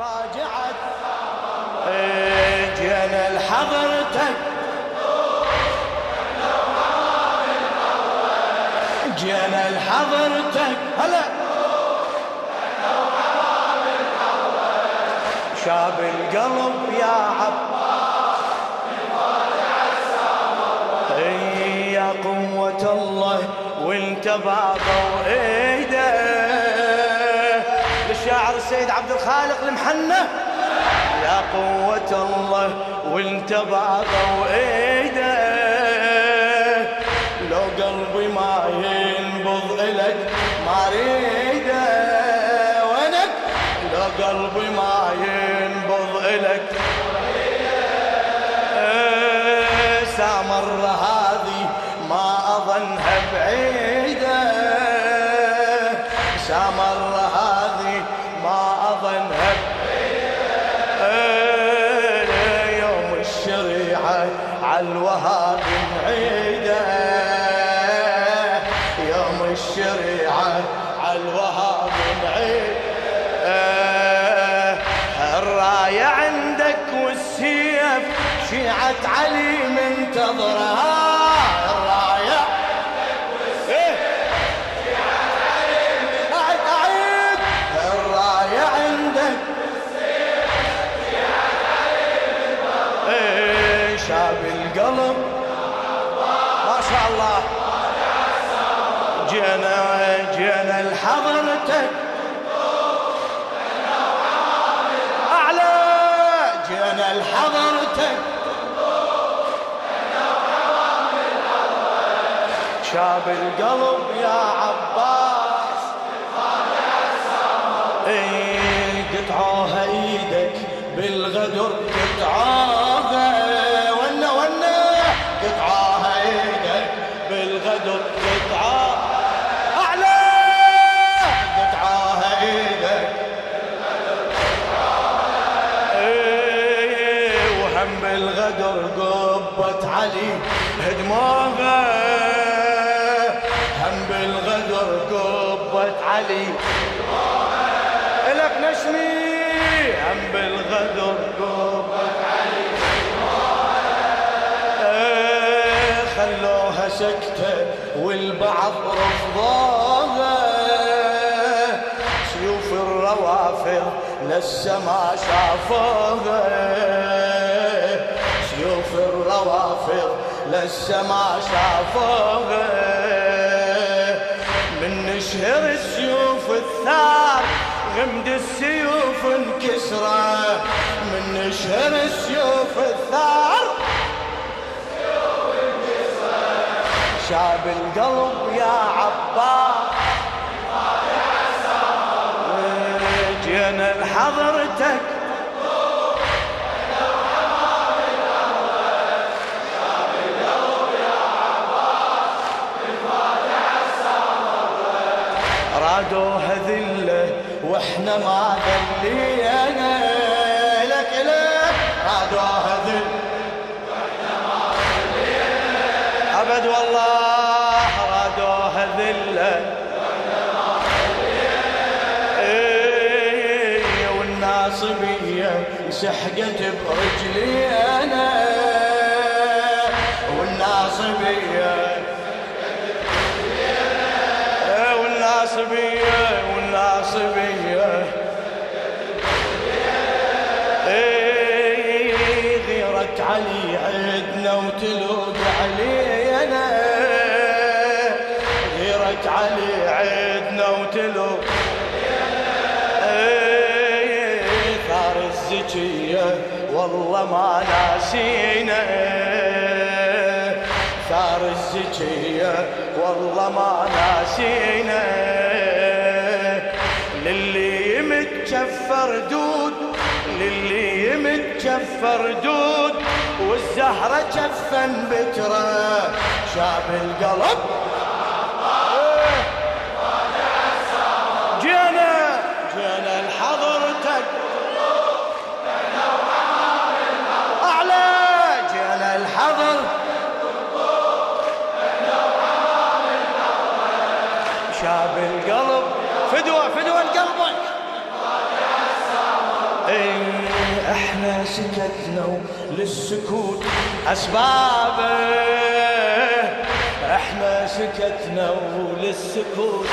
فاجعت. جينا لحضرتك جينا لحضرتك هلا. شاب القلب يا عباس يا قوة الله وانت بابا وايده عبد الخالق المحنة؟ يا قوة الله وانت بابا وإيده. لو قلبي ما ينبض الك ما الوهاب نعيده يوم الشريعة على الوهاب نعيده الراية عندك والسيف شيعة علي منتظرها شاب القلب يا عباس. قطعوها إيدك بالغدر قطعوها. ونا ونا قطعوها إيدك بالغدر قطعوها. أعلى. قطعوها إيدك. إيه وهم بالغدر قبت علي. هدموها. علي. لك نشمي هم بالغدر إيه خلوها سكتة والبعض رفضوها سيوف الروافض للسما شافوها. سيوف الروافض للسما شافوها. من نشهر السيوف الثار غمد السيوف انكسرة من نشهر السيوف الثار. شاب القلب يا عباس. جينا لحضرتك أبد والله ذلة إيه والناصبية سحقت برجلي أنا. والله ما ناسينا. ثار الزكية والله ما ناسينا. للي متجفر دود للي متجفر دود والزهرة جفن بترة. شاب القلب إحنا سكتنا للسكوت اسبابه. إحنا سكتنا وللسكوت.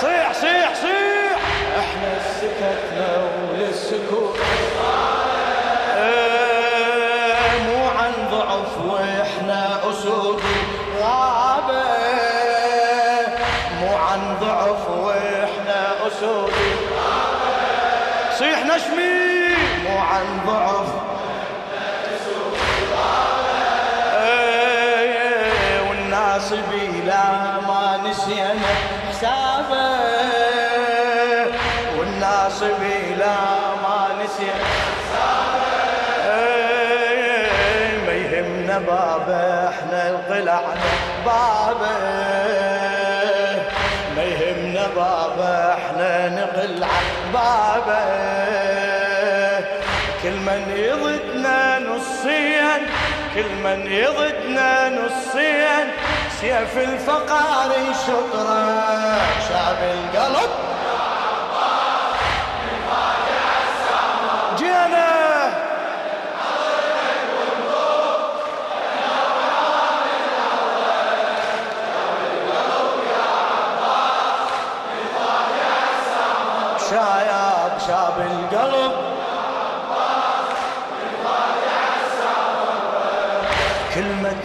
صيح صيح صيح. إحنا سكتنا وللسكوت. إيه، مو عن ضعف وإحنا اسود غابه مو عن ضعف وإحنا اسود. صيح نشمي. عن ضعف. والناس بلا ما نسينا حسابه. والناس بلا ما نسينا إيه، ما يهمنا بابه إحنا طلعنا بابه ما يهمنا بابه إحنا نقلع بابه من يضدنا نصين كل من يضدنا نصين سيف الفقار شطره شعب القلب. شاب القلب.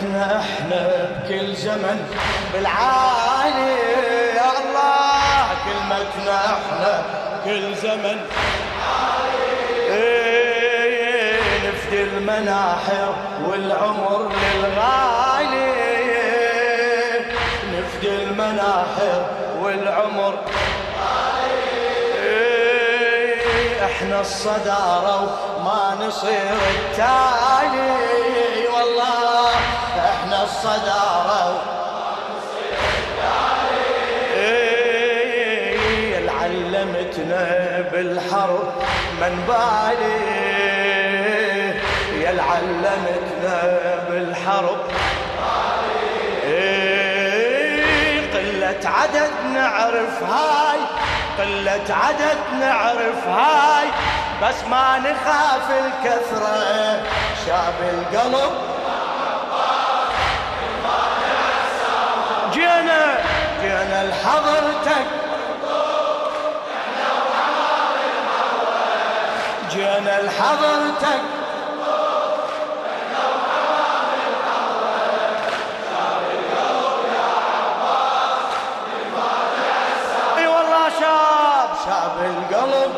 كلمتنا إحنا بكل زمن بالعالي يا الله. كلمتنا إحنا كل زمن. إيه، نفدي المناحر والعمر للغالي. نفدي المناحر والعمر. إيه، إحنا الصدارة وما نصير التالي. الصدارة إيه، علمتنا بالحرب من بالي. يا علمتنا بالحرب إيه، قلة عدد نعرف هاي قلة عدد نعرف هاي. بس ما نخاف الكثرة شاب القلب لحضرتك جينا لحضرتك اي والله شاب القلب.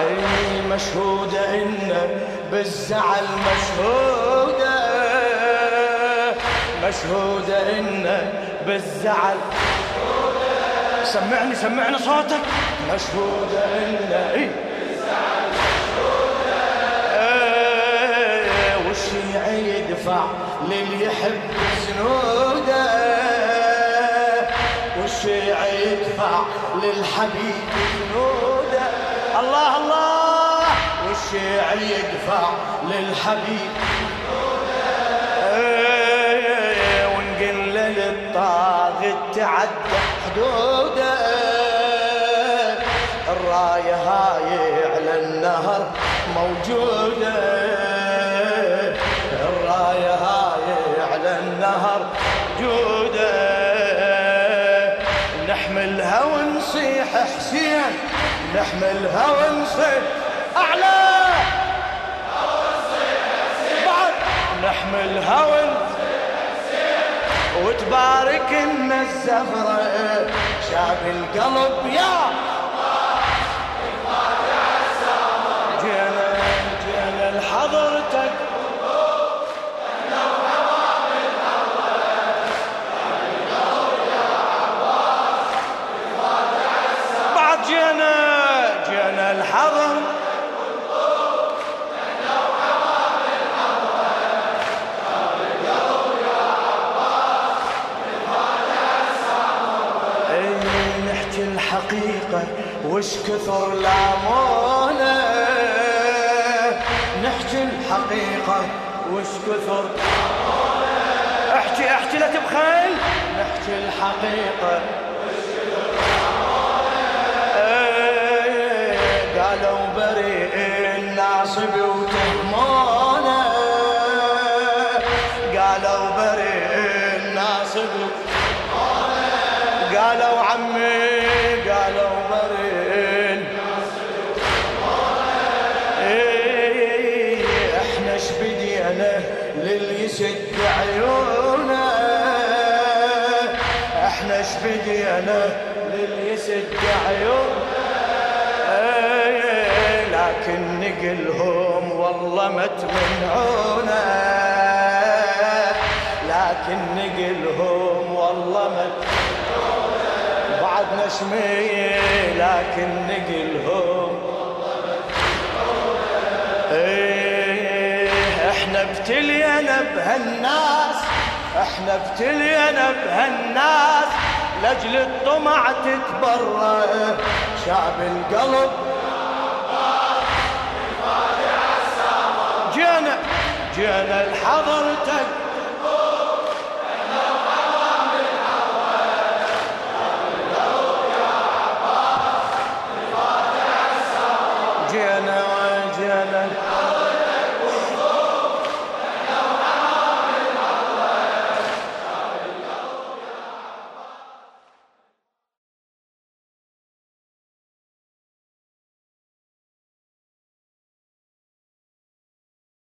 اي مشهودة إن بالزعل مشهودة. مشهودة إن بالزعل. سمعني سمعنا صوتك. مشهودة إيه؟ إيه، والشيعي يدفع للي يحب سنوده؟ والشيعي يدفع للحبيب سنوده؟ الله الله. والشيعي يدفع للحبيب تعدى حدوده. الراية هاي على النهر موجودة. الراية هاي على النهر جودة نحملها ونصيح حسين نحملها ونصيح أعلى. نحملها ونصيح وتبارك لنا الزهرة شاب القلب يا وش كثر لامونا نحكي الحقيقة. وش كثر لامونا احكي احكي لا تبخل. نحكي الحقيقة. قالوا بريء الناصب وتهمانه قالوا بريء الناصب قالوا عمي شبدينا للي يسد عيونه لكن نقلهم والله ما تمنعونا. لكن نقلهم والله ما بعدنا شمي لكن نقلهم إيه إحنا ابتلينا بهالناس إحنا ابتلينا بهالناس. لاجل الطمع تتبرى شعب القلب. جينا جينا لحضرتك